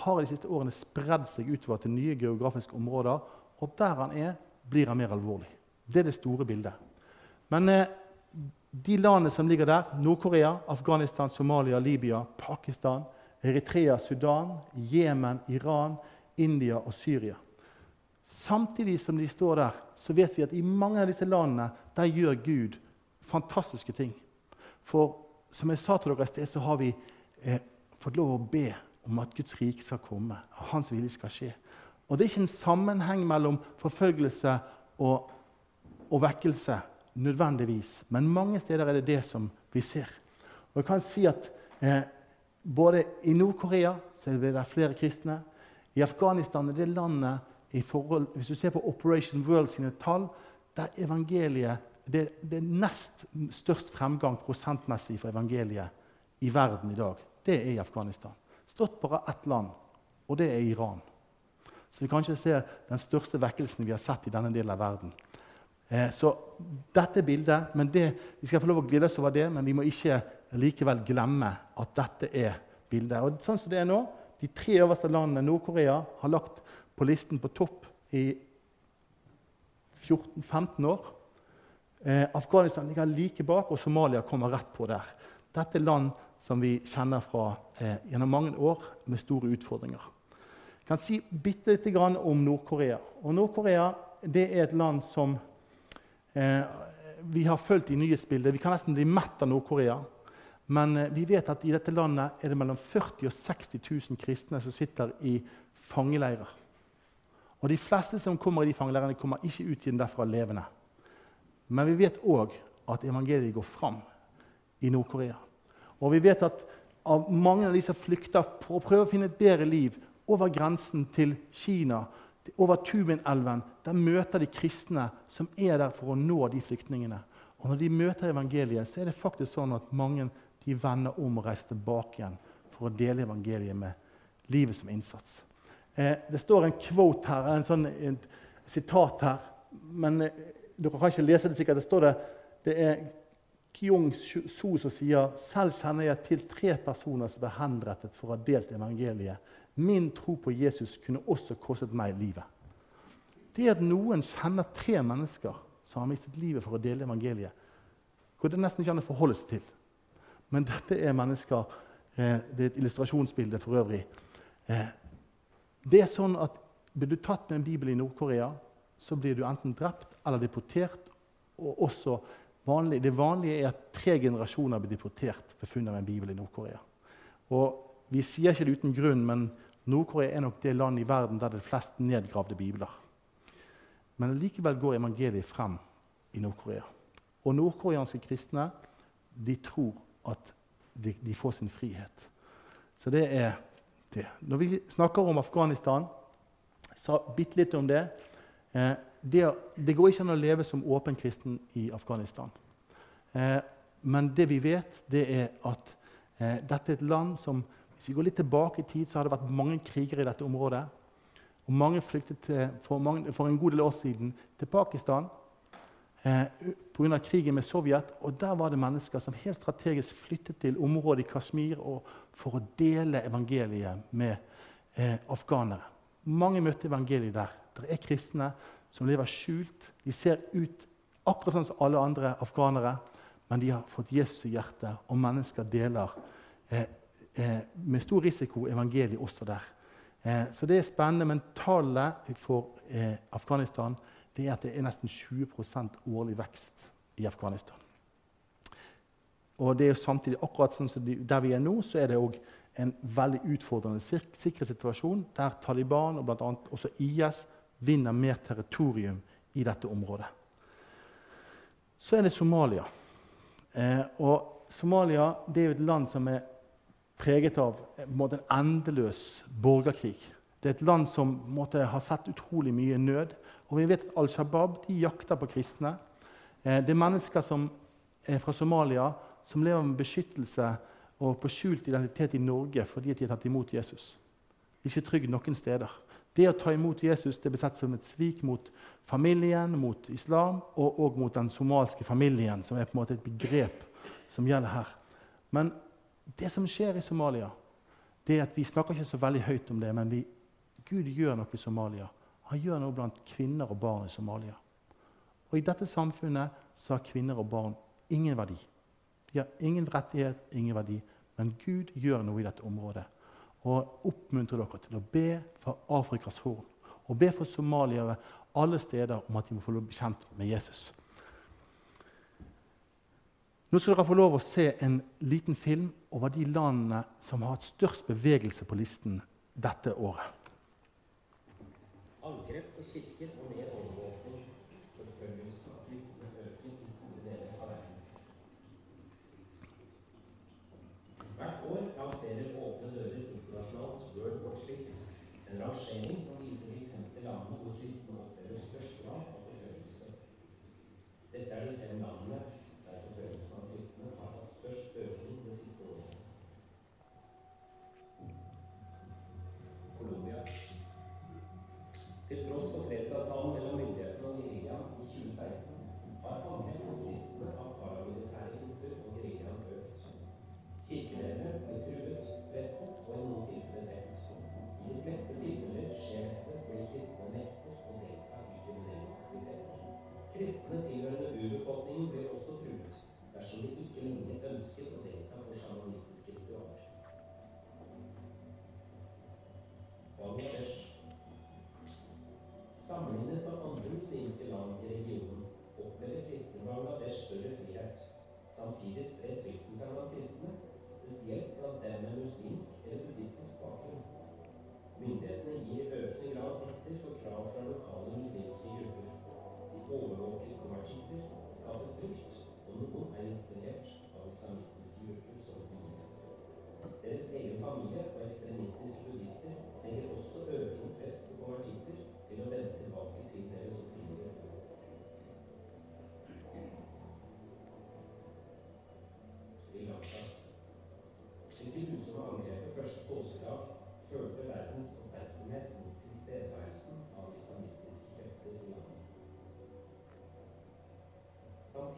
A: har de siste årene spredd seg utover til nye geografiske områder. Og der han er, blir han mer alvorlig. Det er det store bildet. Men eh, de landene som ligger der, Nord-Korea, Afghanistan, Somalia, Libya, Pakistan, Eritrea, Sudan, Jemen, Iran, India og Syria. Samtidig som de står der, så vet vi at i mange av disse landene der gjør Gud fantastiske ting. For som jeg sa til dere i sted, så har vi eh, fått lov å be om at Guds rike skal komme. og Hans vilje skal skje. Og Det er ikke en sammenheng mellom forfølgelse og, og vekkelse nødvendigvis. Men mange steder er det det som vi ser. Og jeg kan si at eh, både i Nord-Korea så er det flere kristne. I Afghanistan er det landet forhold, Hvis du ser på Operation World sine tall, der evangeliet det, det er nest størst fremgang prosentmessig for evangeliet i verden i dag. Det er i Afghanistan. Stått bare ett land, og det er Iran. Så vi kan ikke se den største vekkelsen vi har sett i denne delen av verden. Eh, så dette bildet, men det, Vi skal få lov å glede oss over det, men vi må ikke likevel glemme at dette er bildet. Og sånn som det er nå, De tre øverste landene Nord-Korea har lagt på listen på topp i 14-15 år. Eh, Afghanistan ligger like bak, og Somalia kommer rett på der. Dette er land som vi kjenner fra eh, gjennom mange år med store utfordringer. Jeg kan si bitte lite grann om Nord-Korea. Nord-Korea er et land som eh, vi har fulgt i nyhetsbildet. Vi kan nesten bli mett av Nord-Korea. Men eh, vi vet at i dette landet er det mellom 40 og 60 000 kristne som sitter i fangeleirer. Og De fleste som kommer i de fangeleirene, kommer ikke ut igjen derfra levende. Men vi vet òg at evangeliet går fram i Nord-Korea. Og vi vet at av mange av de som flykter for å prøve å finne et bedre liv over grensen til Kina, over Tubin-elven, der møter de kristne som er der for å nå de flyktningene. Og når de møter evangeliet, så er det faktisk sånn at mange de vender om og reiser tilbake igjen for å dele evangeliet med livet som innsats. Eh, det står en quote her, en sånn en sitat her, men eh, dere kan ikke lese det sikkert. Det står det, det er Kyung So som sier selv kjenner jeg til tre personer som ble henrettet for å ha delt evangeliet. Min tro på Jesus kunne også kostet meg livet. Det at noen kjenner tre mennesker som har mistet livet for å dele evangeliet, går det nesten ikke an å forholde seg til. Men dette er mennesker eh, Det er et illustrasjonsbilde for øvrig. Det er sånn at Blir du tatt med en bibel i Nord-Korea, så blir du enten drept eller deportert. og også vanlig, Det vanlige er at tre generasjoner blir deportert ved funnet av en bibel i Nord-Korea. Og Vi sier ikke det uten grunn, men Nord-Korea er nok det landet i verden der det er flest nedgravde bibler. Men likevel går evangeliet frem i Nord-Korea. Og nordkoreanske kristne de tror at de, de, får sin frihet. Så det er det. Når vi snakker om Afghanistan, sa bitte litt om det. Eh, det. det. går ikke an å leve som åpen kristen i Afghanistan. Eh, men det vi vet, det er at eh, dette er et land som Hvis vi går litt tilbake i tid, så har det vært mange kriger i dette området. Og mange flyktet til, for, mange, for en god del år siden til Pakistan eh, pga. krigen med Sovjet. Og der var det mennesker som helt strategisk flyttet til området i Kashmir for å dele evangeliet med eh, afghanere. Mange møtte evangeliet der. Det er kristne som lever skjult. De ser ut akkurat sånn som alle andre afghanere, men de har fått Jesus i hjertet, og mennesker deler eh, eh, med stor risiko evangeliet også der. Eh, så det er spennende. Men tallet for eh, Afghanistan det er at det er nesten 20% årlig vekst i Afghanistan. Og det er jo samtidig akkurat sånn som Der vi er nå, så er det òg en veldig utfordrende sikkerhetssituasjon der Taliban og bl.a. også IS vinner mer territorium i dette området. Så er det Somalia. Eh, og Somalia det er jo et land som er preget av en, en endeløs borgerkrig. Det er et land som måtte, har sett utrolig mye nød. Og vi vet at Al Shabaab de jakter på kristne. Eh, det er mennesker som er fra Somalia, som lever med beskyttelse og på skjult identitet i Norge fordi de har tatt imot Jesus. De er ikke trygge noen steder. Det å ta imot Jesus det blir sett som et svik mot familien, mot islam og, og mot den somalske familien, som er på en måte et begrep som gjelder her. Men det som skjer i Somalia, det er at vi snakker ikke så veldig høyt om det, men vi Gud gjør noe i Somalia. Han gjør noe blant kvinner og barn i Somalia. Og I dette samfunnet så har kvinner og barn ingen verdi. De har ingen rettighet, ingen verdi. Men Gud gjør noe i dette området. Og oppmuntrer dere til å be for Afrikas Horn og be for somaliere alle steder om at de må få bli kjent med Jesus. Nå skal dere få lov å se en liten film over de landene som har hatt størst bevegelse på listen dette året.
E: Angrep på kirker og mer overvåkning. Forfølgelsen av kristne øker i store deler av verden. Hvert år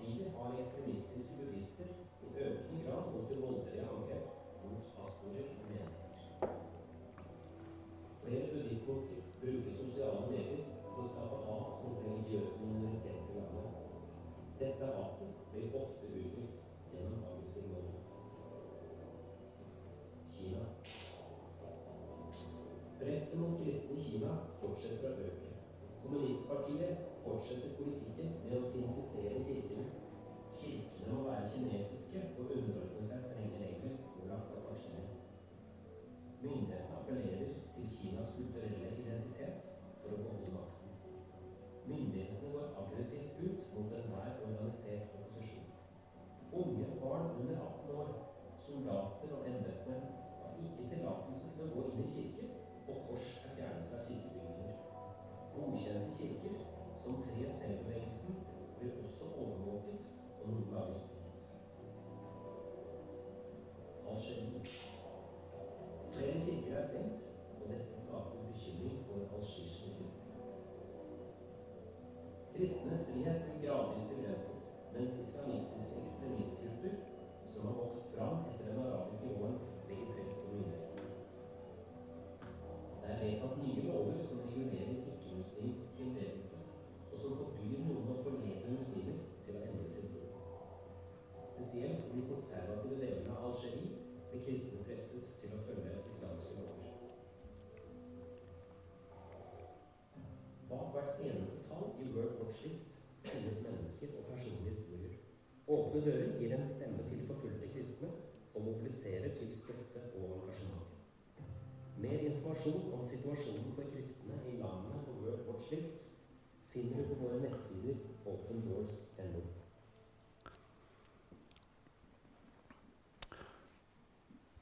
E: Samtidig har ekstremistiske buddhister i økende grad gått til voldelige angrep mot pastorer og menigheter. Flere buddhistmunker bruker sosiale medier for å skape hat mot religiøse minoriteter i landet. Dette hatet blir ofte uttrykt gjennom aggressivmål. Kina. Presset mot kristne i Kina fortsetter å øke. Kommunistpartiet fortsetter politikken frihet blir gradvis begrenset, mens Åpne dører gir en stemme til forfulgte kristne og mobiliserer til støtte og engasjement. Mer informasjon om situasjonen for kristne i landene på World Watch List finner du på våre nettsider opendoors.no.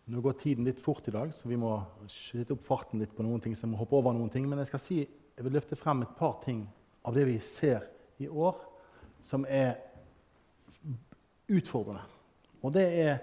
A: Nå går tiden litt fort i dag, så vi må skyte opp farten litt på noen ting. så jeg må hoppe over noen ting, Men jeg skal si, jeg vil løfte frem et par ting av det vi ser i år, som er utfordrende. Og det er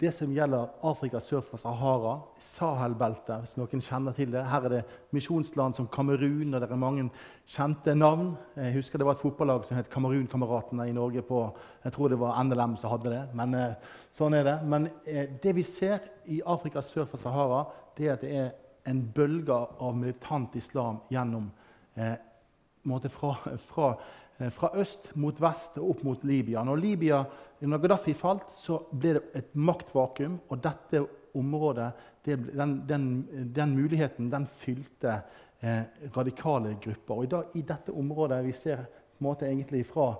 A: det som gjelder Afrika sør for Sahara, Sahel-beltet, hvis noen kjenner til det. Her er det misjonsland som Kamerun, og det er mange kjente navn. Jeg husker det var et fotballag som het Kamerun-kameratene i Norge. på, Jeg tror det var NLM som hadde det. Men eh, sånn er det. Men eh, det vi ser i Afrika sør for Sahara, det er at det er en bølge av militant islam gjennom eh, fra, fra fra øst mot vest og opp mot Libya. Når, Libya, når Gaddafi falt, så ble det et maktvakuum. Og dette området, det, den, den, den, muligheten, den fylte eh, radikale grupper. Og i, dag, i dette området vi ser på en måte egentlig fra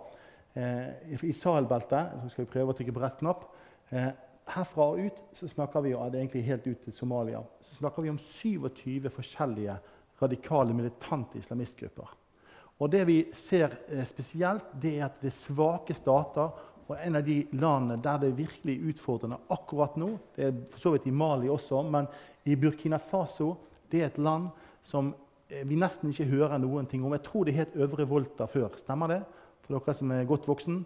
A: eh, i Sahel-beltet Så skal vi prøve å trykke på rett knapp. Eh, herfra og ut så snakker vi det er egentlig helt ut til Somalia, så snakker vi om 27 forskjellige radikale, militante islamistgrupper. Og Det vi ser eh, spesielt, det er at det er svake stater og en av de landene der det er virkelig utfordrende akkurat nå Det er for så vidt i Mali også, men i Burkina Faso det er et land som eh, vi nesten ikke hører noen ting om. Jeg tror det het Øvre Volta før. Stemmer det? For dere som er godt voksen?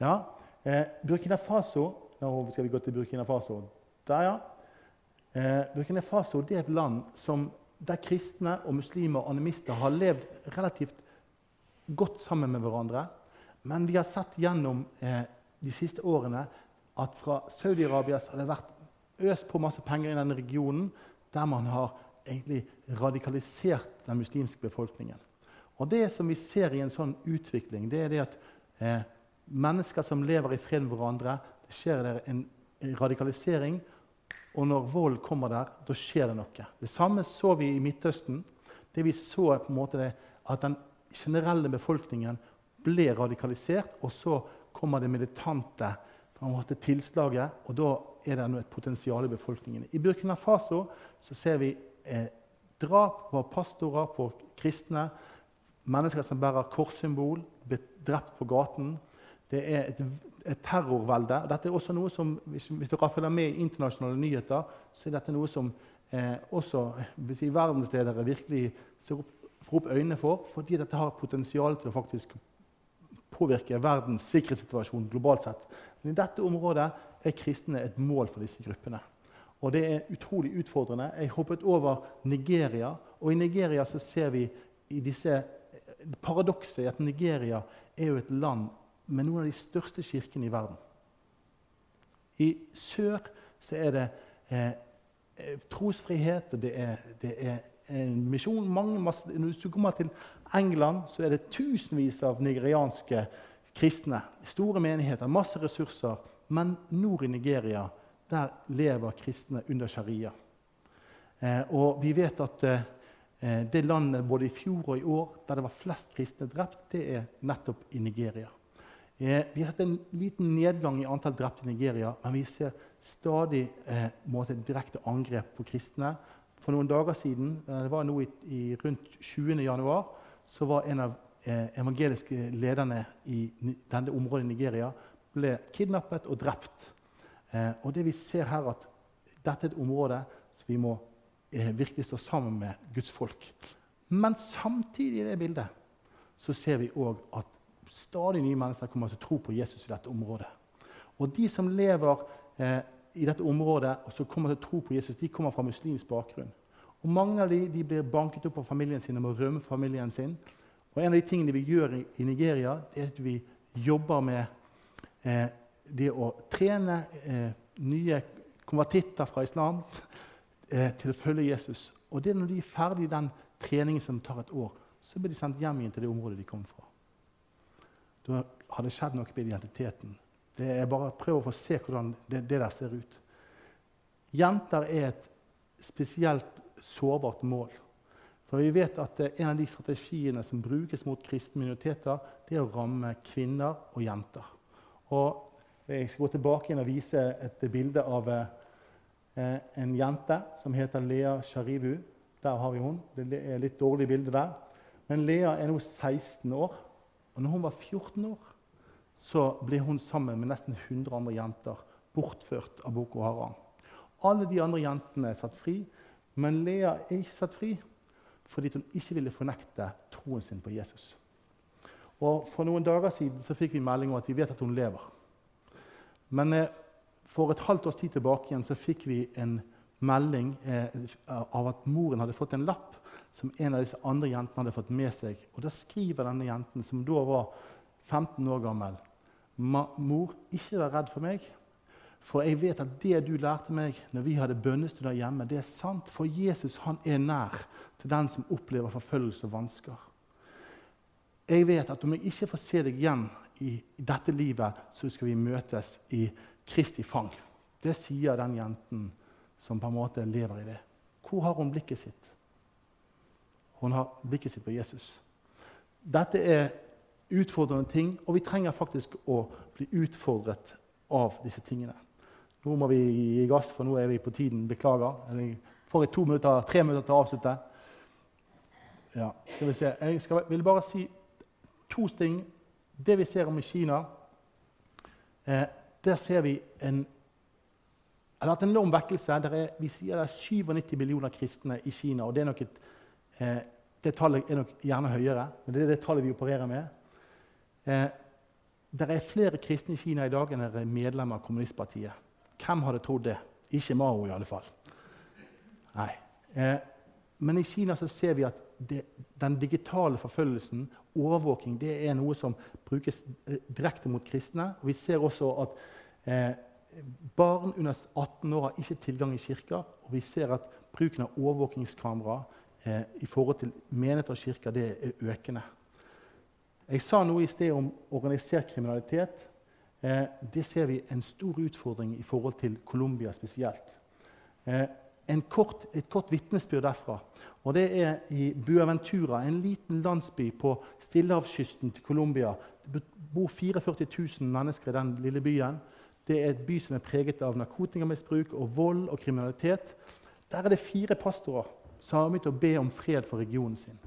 A: Ja. Eh, Burkina Faso Nå skal vi gå til Burkina Faso. Der, ja. Burkina Faso er et land som, der kristne og muslimer og animister har levd relativt godt sammen med hverandre. Men vi har sett gjennom eh, de siste årene at fra Saudi-Arabia har det vært øst på masse penger i denne regionen, der man har egentlig radikalisert den muslimske befolkningen. Og Det som vi ser i en sånn utvikling, det er det at eh, mennesker som lever i fred med hverandre, det skjer der en radikalisering. Og når vold kommer der, da skjer det noe. Det samme så vi i Midtøsten. Det vi så er på en måte det, at den generelle befolkningen ble radikalisert, og så kommer det militante måte tilslaget, og da er det et potensial i befolkningen. I Burkina Faso ser vi eh, drap på pastorer, på kristne, mennesker som bærer korssymbol, blir drept på gaten. Det er et, et terrorvelde. Dette er også noe som, Hvis, hvis dere følger med i internasjonale nyheter, så er dette noe som eh, også hvis verdensledere virkelig ser opp får opp øynene for, fordi dette har potensial til å faktisk påvirke verdens sikkerhetssituasjon globalt sett. Men i dette området er kristne et mål for disse gruppene. Og det er utrolig utfordrende. Jeg hoppet over Nigeria, og i Nigeria så ser vi i disse paradokset i at Nigeria er jo et land med noen av de største kirkene i verden. I sør så er det eh, eh trosfrihet, og det er, det er misjon. Mange, masse, hvis du kommer til England, så er det tusenvis av nigerianske kristne. Store menigheter, masse ressurser. Men nord i Nigeria der lever kristne under sharia. Eh, og vi vet at eh, det landet både i fjor og i år der det var flest kristne drept, det er nettopp i Nigeria. Eh, vi har sett en liten nedgang i antall drepte i Nigeria, men vi ser stadig eh, direkte angrep på kristne for noen dager siden, eh, det var nå i, i rundt 20. januar, så var en av eh, evangeliske lederne i denne området i Nigeria ble kidnappet og drept. Eh, og det vi ser her, at dette er et område som vi må eh, virkelig stå sammen med Guds folk. Men samtidig i det bildet så ser vi òg at stadig nye mennesker kommer til å tro på Jesus i dette området. Og de som lever eh, i dette området og som kommer til å tro på Jesus, de kommer fra muslimsk bakgrunn. Og Mange av de, de blir banket opp av familien sin og må rømme familien sin. Og En av de tingene vi gjør i, i Nigeria, er at vi jobber med eh, det å trene eh, nye konvertitter fra islam eh, til å følge Jesus. Og det er når de er ferdig i den treningen som tar et år, så blir de sendt hjem igjen til det området de kom fra. Da har det skjedd noe med identiteten. Det er bare Prøv å få se hvordan det, det der ser ut. Jenter er et spesielt sårbart mål. For vi vet at eh, En av de strategiene som brukes mot kristne minoriteter, det er å ramme kvinner og jenter. Og Jeg skal gå tilbake inn og vise et bilde av eh, en jente som heter Lea Sharibu. Der har vi hun. Det er litt dårlig bilde der. Men Lea er nå 16 år. Og når hun var 14 år, så ble hun sammen med nesten 100 andre jenter bortført av Boko Haram. Alle de andre jentene er satt fri, men Lea er ikke satt fri fordi hun ikke ville fornekte troen sin på Jesus. Og For noen dager siden så fikk vi melding om at vi vet at hun lever. Men eh, for et halvt års tid tilbake igjen så fikk vi en melding eh, av at moren hadde fått en lapp som en av disse andre jentene hadde fått med seg. Og Da skriver denne jenten, som da var 15 år gammel, 'Mor, ikke vær redd for meg.' For jeg vet at det du lærte meg når vi hadde bønnestunder hjemme, det er sant. For Jesus han er nær til den som opplever forfølgelse og vansker. Jeg vet at om jeg ikke får se deg igjen i dette livet, så skal vi møtes i Kristi fang. Det sier den jenten som på en måte lever i det. Hvor har hun blikket sitt? Hun har blikket sitt på Jesus. Dette er utfordrende ting, og vi trenger faktisk å bli utfordret av disse tingene. Nå må vi gi gass, for nå er vi på tiden. Beklager. Jeg får to minutter, tre minutter til å avslutte. Ja, skal vi se. Jeg skal, vil bare si to ting. Det vi ser om i Kina eh, Der ser vi en eller at en enorm vekkelse. Er, vi sier det er 97 millioner kristne i Kina. og Det, er nok et, eh, det tallet er nok gjerne høyere, men det er det tallet vi opererer med. Eh, det er flere kristne i Kina i dag enn er medlemmer av kommunistpartiet. Hvem hadde trodd det? Ikke Mao, i alle fall. Nei. Eh, men i Kina så ser vi at det, den digitale forfølgelsen, overvåking, det er noe som brukes eh, direkte mot kristne. Vi ser også at eh, barn under 18 år har ikke tilgang i kirker. Og vi ser at bruken av overvåkingskamera eh, i forhold til menigheter og kirker det er økende. Jeg sa noe i sted om organisert kriminalitet. Eh, det ser vi en stor utfordring i forhold til Colombia spesielt. Eh, kort, et kort vitnesbyrd derfra. og Det er i Buaventura, en liten landsby på stillehavskysten til Colombia. Det bor 44 000 mennesker i den lille byen. Det er et by som er preget av narkotikamisbruk og vold og kriminalitet. Der er det fire pastorer som har begynt å be om fred for regionen sin.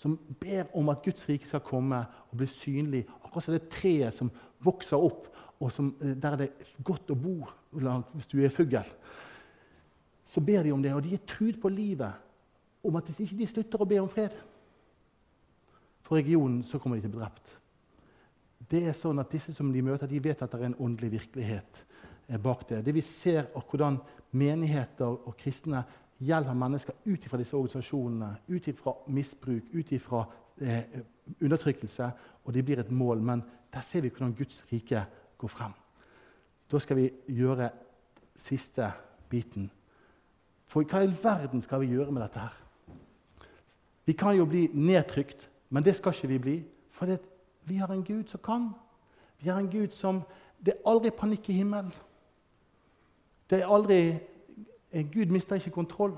A: Som ber om at Guds rike skal komme og bli synlig. Akkurat som det treet som vokser opp, og som, der det er godt å bo hvis du er fugl. Så ber de om det, og de er trudd på livet om at hvis ikke de slutter å be om fred for regionen, så kommer de til å bli drept. Det er sånn at Disse som de møter, de vet at det er en åndelig virkelighet eh, bak det. Det Vi ser og hvordan menigheter og kristne hjelper mennesker ut fra disse organisasjonene, ut fra misbruk, ut fra eh, undertrykkelse, og de blir et mål. Men der ser vi hvordan Guds rike går frem. Da skal vi gjøre siste biten. For hva i verden skal vi gjøre med dette her? Vi kan jo bli nedtrykt, men det skal ikke vi bli. For vi har en Gud som kan. Vi har en Gud som Det er aldri panikk i himmelen. Det er aldri Gud mister ikke kontroll.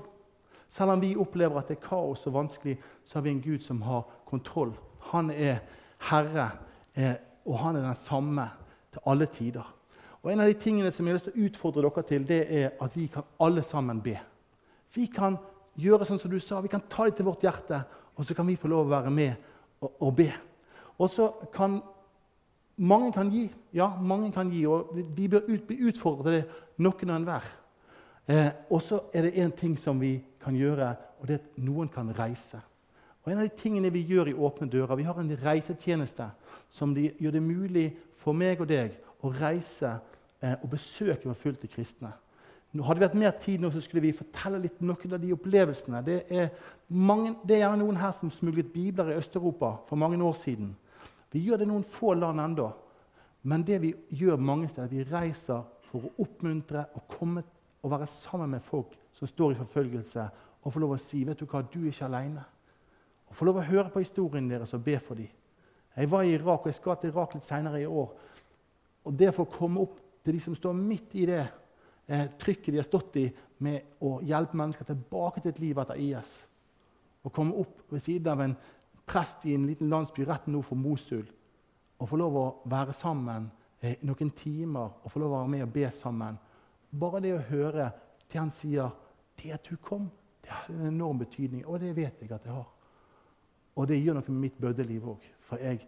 A: Selv om vi opplever at det er kaos og vanskelig, så har vi en Gud som har kontroll. Han er herre. Eh, og han er den samme til alle tider. Og En av de tingene som jeg har lyst til å utfordre dere til, det er at vi kan alle sammen be. Vi kan gjøre sånn som du sa, vi kan ta det til vårt hjerte, og så kan vi få lov å være med og, og be. Og så kan Mange kan gi. Ja, mange kan gi, og vi bør ut, bli utfordret til det, noen og enhver. Eh, og så er det én ting som vi kan gjøre, og det er at noen kan reise. Og En av de tingene vi gjør i Åpne dører, vi har en reisetjeneste som de gjør det mulig for meg og deg å reise eh, og besøke forfulgte kristne. Nå hadde vi hatt mer tid nå, så skulle vi fortelle litt noen av de opplevelsene. Det er, mange, det er gjerne noen her som smuglet bibler i Øst-Europa for mange år siden. Vi gjør det i noen få land ennå. Men det vi gjør mange steder, vi reiser for å oppmuntre og komme og være sammen med folk som står i forfølgelse, og få lov å si vet du hva, du er ikke alene. Og få lov å høre på historien deres og be for dem. Jeg var i Irak, og jeg skal til Irak litt senere i år. Og det å komme opp til de som står midt i det eh, trykket de har stått i med å hjelpe mennesker tilbake til et liv etter IS, og komme opp ved siden av en prest i en liten landsby rett nord for Mosul og få lov å være sammen eh, noen timer og få lov å være med og be sammen Bare det å høre det han sier, det at du kom, det har en enorm betydning. Og det vet jeg at det har. Og det gjør noe med mitt bøddeliv òg. For jeg,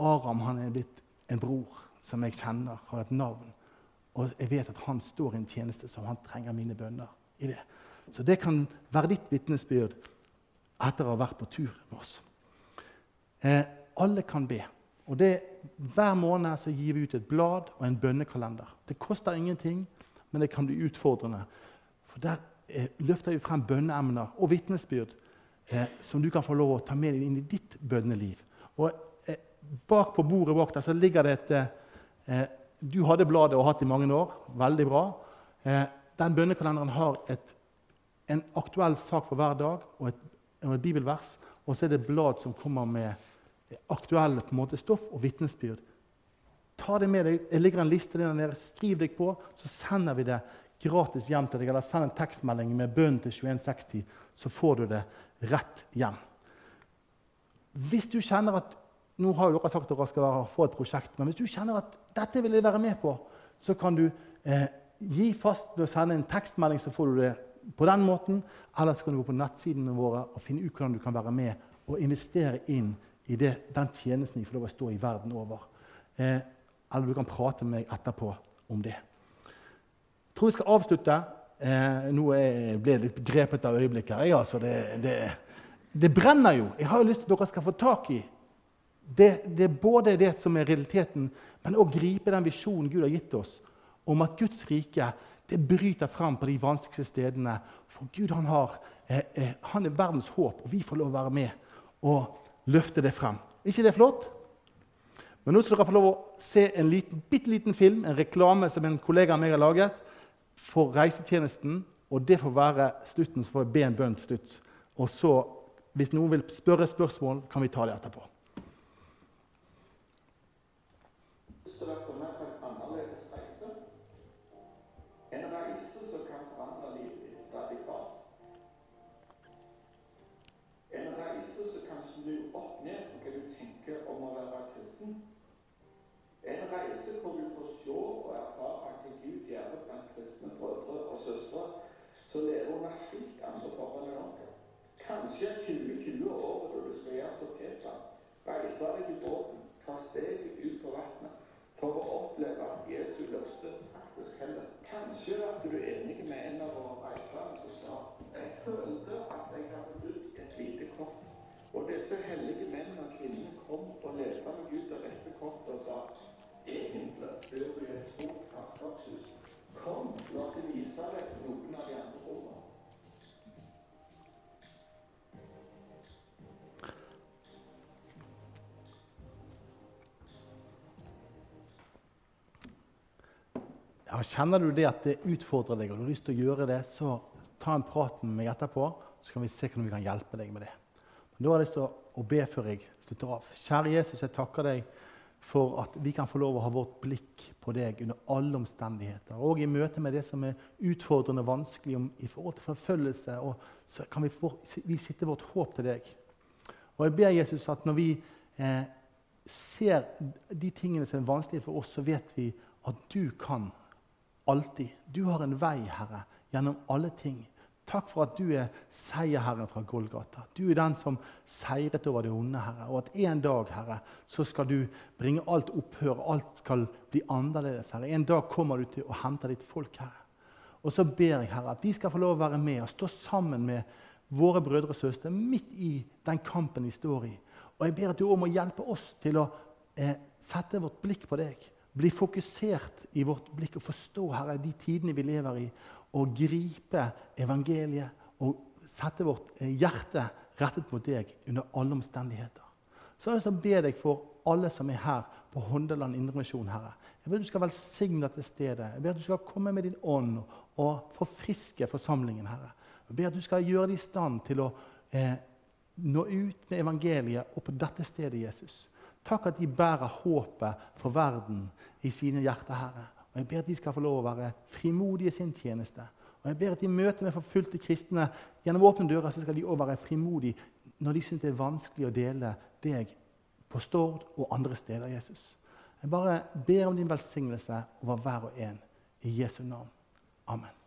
A: Aram han er blitt en bror som jeg kjenner, har et navn. Og jeg vet at han står i en tjeneste som han trenger mine bønner i det. Så det kan være ditt vitnesbyrd etter å ha vært på tur med oss. Eh, alle kan be. Og det, Hver måned så gir vi ut et blad og en bønnekalender. Det koster ingenting, men det kan bli utfordrende. For Der eh, løfter vi frem bønneemner og vitnesbyrd eh, som du kan få lov å ta med deg inn i ditt bønneliv. Og eh, Bak på bordet bak der så ligger det et eh, Du hadde bladet og hatt det i mange år. Veldig bra. Eh, den bønnekalenderen har et, en aktuell sak for hver dag og et, og et bibelvers. Og så er det et blad som kommer med aktuelle måte, stoff og vitnesbyrd. Ta det med deg. Det ligger en liste der nede. Skriv deg på, så sender vi det gratis hjem til deg. Eller send en tekstmelding med bønn til 2160, så får du det rett hjem. Hvis du kjenner at nå har dere sagt at dere skal få et prosjekt, men hvis du kjenner at dette vil jeg være med på, så kan du eh, gi fast ved å sende en tekstmelding, så får du det på den måten. Eller så kan du gå på nettsidene våre og finne ut hvordan du kan være med og investere inn i det, den tjenesten de får lov å stå i verden over. Eh, eller du kan prate med meg etterpå om det. Jeg tror jeg skal avslutte. Eh, nå ble jeg litt grepet av øyeblikket. Jeg, altså, det, det, det, brenner jo. Jeg har jo lyst til at dere skal få tak i det, det er både det som er realiteten, men òg gripe den visjonen Gud har gitt oss om at Guds rike det bryter frem på de vanskeligste stedene. For Gud han, har, eh, eh, han er verdens håp, og vi får lov å være med og løfte det frem. ikke det flott? Men nå skal dere få lov å se en liten, bitte liten film, en reklame som en kollega av meg har laget for reisetjenesten. Og det får være slutten, så får jeg be en bønn til slutt. Og så, hvis noen vil spørre spørsmål, kan vi ta det etterpå.
F: Reise deg i båten, ta steget ut på vannet for å oppleve at Jesu løfte faktisk heller. Kanskje at du er enig med en av våre reisende som sa jeg følte at jeg hadde brukt et lite kort. Og disse hellige mennene og kvinnene kom og levde meg ut av dette kortet og sa egentlig bør du i et stort fastskapshus. Kom, la oss vise deg noen av de andre rommene.
A: Ja, kjenner du det at det utfordrer deg, og du har lyst til å gjøre det, så ta en prat med meg etterpå, så kan vi se hvordan vi kan hjelpe deg med det. Men da har jeg lyst til å be før jeg slutter av. Kjære Jesus, jeg takker deg for at vi kan få lov å ha vårt blikk på deg under alle omstendigheter. Og i møte med det som er utfordrende og vanskelig i forhold til forfølgelse, så kan vi, for, vi sitte vårt håp til deg. Og jeg ber Jesus at når vi eh, ser de tingene som er vanskelige for oss, så vet vi at du kan alltid. Du har en vei, Herre, gjennom alle ting. Takk for at du er seierherren fra Golgata. Du er den som seiret over det onde, Herre. Og at en dag, Herre, så skal du bringe alt opphør. Alt skal bli annerledes, Herre. En dag kommer du til å hente ditt folk, Herre. Og så ber jeg, Herre, at vi skal få lov å være med og stå sammen med våre brødre og søstre midt i den kampen vi står i. Og jeg ber at du òg må hjelpe oss til å eh, sette vårt blikk på deg. Bli fokusert i vårt blikk og forstå Herre, de tidene vi lever i, og gripe evangeliet og sette vårt eh, hjerte rettet mot deg under alle omstendigheter. Så har jeg å be deg for alle som er her på Hondeland Indremisjon, Herre. Jeg ber at du skal velsigne dette stedet. Jeg ber at du skal komme med din ånd og forfriske forsamlingen, Herre. Jeg ber at du skal gjøre dem i stand til å eh, nå ut med evangeliet og på dette stedet, Jesus. Takk at de bærer håpet for verden i sine hjerter, Herre. Og Jeg ber at de skal få lov å være frimodige i sin tjeneste. Og jeg ber at i møte med forfulgte kristne gjennom åpne dører så skal de også være frimodige når de syns det er vanskelig å dele deg på Stord og andre steder, Jesus. Jeg bare ber om din velsignelse over hver og en. I Jesu navn. Amen.